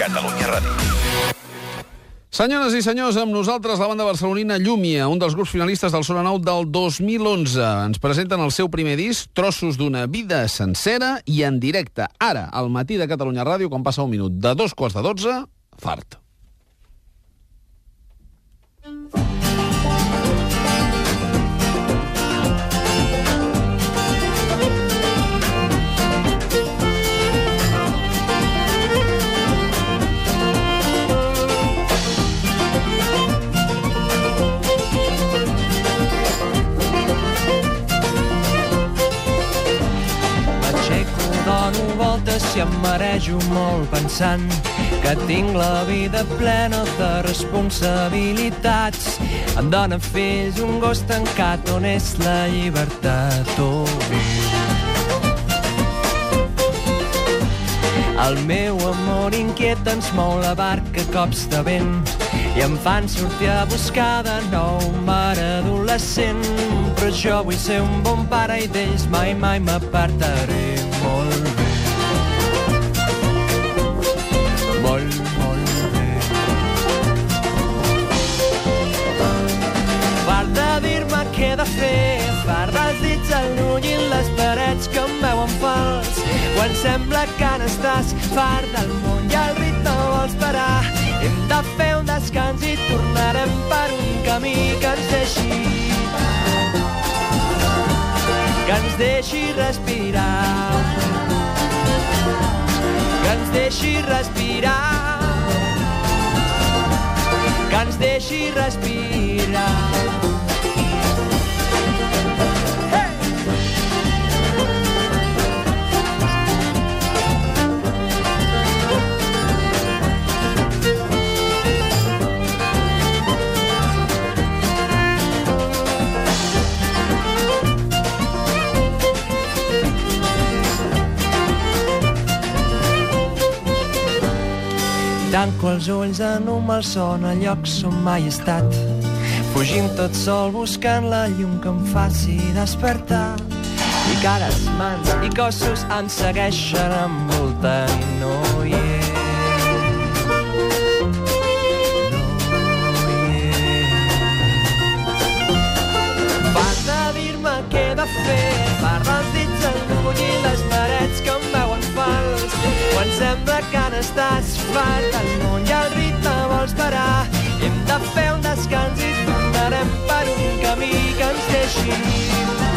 Catalunya Ràdio. Senyores i senyors, amb nosaltres la banda barcelonina Llúmia, un dels grups finalistes del Sona Nou del 2011. Ens presenten el seu primer disc, Trossos d'una vida sencera, i en directe, ara, al matí de Catalunya Ràdio, quan passa un minut de dos quarts de dotze, fart. Voltes i em marejo molt pensant que tinc la vida plena de responsabilitats. Em dóna fills un gos tancat on és la llibertat. Oh, El meu amor inquiet ens mou la barca cops de vent i em fan sortir a buscar de nou un mare adolescent. Però jo vull ser un bon pare i d'ells mai, mai m'apartaré. Molt, Quan sembla que n'estàs fart del món i el ritme vols parar, hem de fer un descans i tornarem per un camí que ens deixi. Que ens deixi respirar. Que ens deixi respirar. Que ens deixi respirar Tanco els ulls en un malson a llocs on mai he estat. Fugint tot sol buscant la llum que em faci despertar. I cares, mans i cossos em segueixen envoltant no sembla que n'estàs fart. Del món i el ritme vols parar, hem de fer un descans i tornarem per un camí que ens deixi. que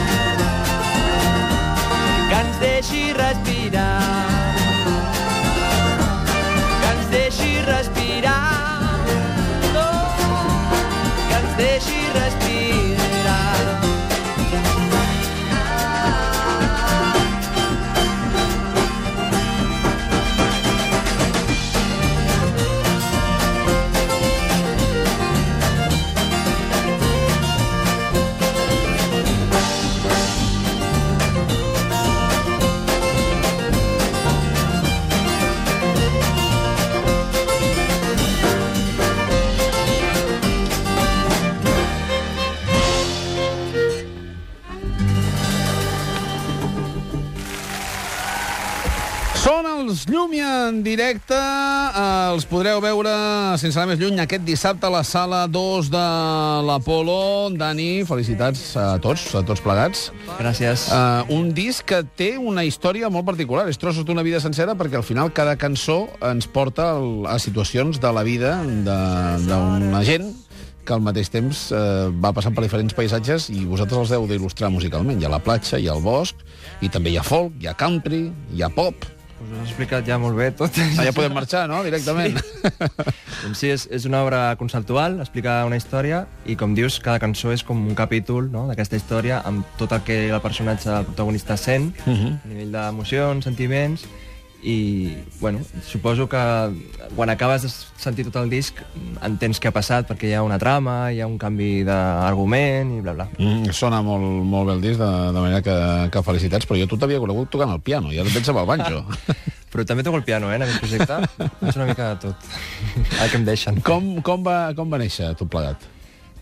Llúmia en directe. Eh, els podreu veure, sense anar més lluny, aquest dissabte a la sala 2 de l'Apolo. Dani, felicitats a tots, a tots plegats. Gràcies. Uh, un disc que té una història molt particular. És trossos d'una vida sencera perquè al final cada cançó ens porta a situacions de la vida de- d'una gent que al mateix temps eh, va passant per diferents paisatges i vosaltres els heu d'il·lustrar musicalment. Hi ha la platja, hi ha el bosc, i també hi ha folk, hi ha country, hi ha pop. Us ho has explicat ja molt bé tot. Ah, ja podem marxar, no?, directament. Sí. Doncs sí, és, és una obra conceptual, explica una història, i com dius, cada cançó és com un capítol no, d'aquesta història, amb tot el que el personatge, el protagonista, sent, uh -huh. a nivell d'emocions, sentiments, i, bueno, suposo que quan acabes de sentir tot el disc entens què ha passat, perquè hi ha una trama, hi ha un canvi d'argument, i bla, bla. Mm, sona molt, molt bé el disc, de, de manera que, que felicitats, però jo tu t'havia conegut tocant el piano, ara et amb el banjo. Però també toco el piano, eh, en aquest projecte. És una mica de tot. El que em deixen. com, com, va, com va néixer tot plegat?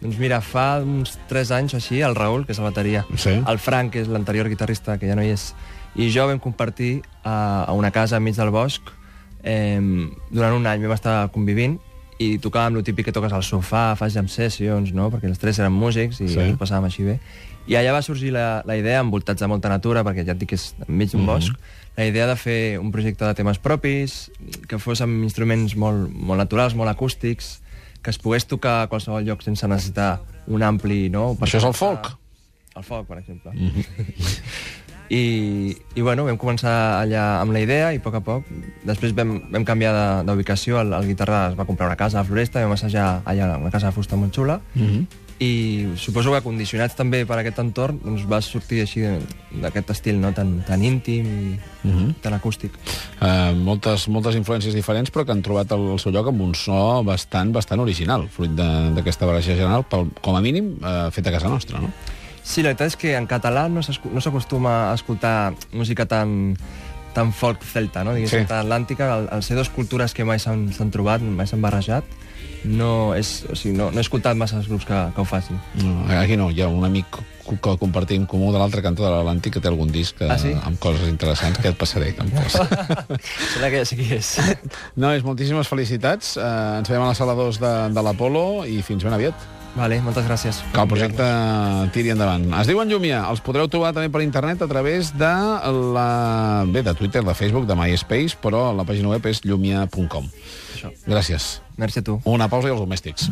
Doncs mira, fa uns 3 anys o així, el Raül, que és la bateria, Sí. el Frank, que és l'anterior guitarrista, que ja no hi és, i jo vam compartir a, a una casa enmig del bosc Eh, durant un any vam estar convivint i tocàvem el típic que toques al sofà, fas jam sessions, no? perquè els tres eren músics i Sí. ens passàvem així bé. I allà va sorgir la, la idea, envoltats de molta natura, perquè ja et dic que és enmig d'un bosc, la idea de fer un projecte de temes propis, que fos amb instruments molt, molt naturals, molt acústics, que es pogués tocar a qualsevol lloc sense necessitar un ampli... No, Això és el folk? El folk, per exemple. I, I, bueno, vam començar allà amb la idea i a poc a poc, després vam, vam canviar d'ubicació, el, el guitarra es va comprar una casa a Floresta, vam assajar allà una casa de fusta molt xula, i suposo que condicionats també per aquest entorn doncs va sortir així d'aquest estil no? tan, tan íntim i tan acústic. Uh, moltes, moltes influències diferents, però que han trobat el, el seu lloc amb un so bastant bastant original, fruit de- d'aquesta barreja general, pel, com a mínim, uh, fet a casa nostra, no? Sí, la veritat és que en català no s'acostuma a escoltar música tan, tan folk celta, no? Diguéssim, Sí. tan atlàntica. Al, al ser dos cultures que mai s'han trobat, mai s'han barrejat, no, és, o sigui, no, no he escoltat massa els grups que, que ho facin. no? Aquí no, hi ha un amic que compartim comú de l'altre cantó de l'Atlàntic que té algun disc que, Ah, sí? amb coses interessants que et passaré. Que em posa. Serà que ja sé qui és. no, és moltíssimes felicitats. Uh, ens veiem a la sala 2 de, de l'Apolo i fins ben aviat. Vale, moltes gràcies. Que el projecte tiri endavant. Es diuen Llumia. Els podreu trobar també per internet a través de la... Bé, de Twitter, de Facebook, de MySpace, però la pàgina web és llumia.com. Gràcies. Merci a tu. Una pausa i els domèstics.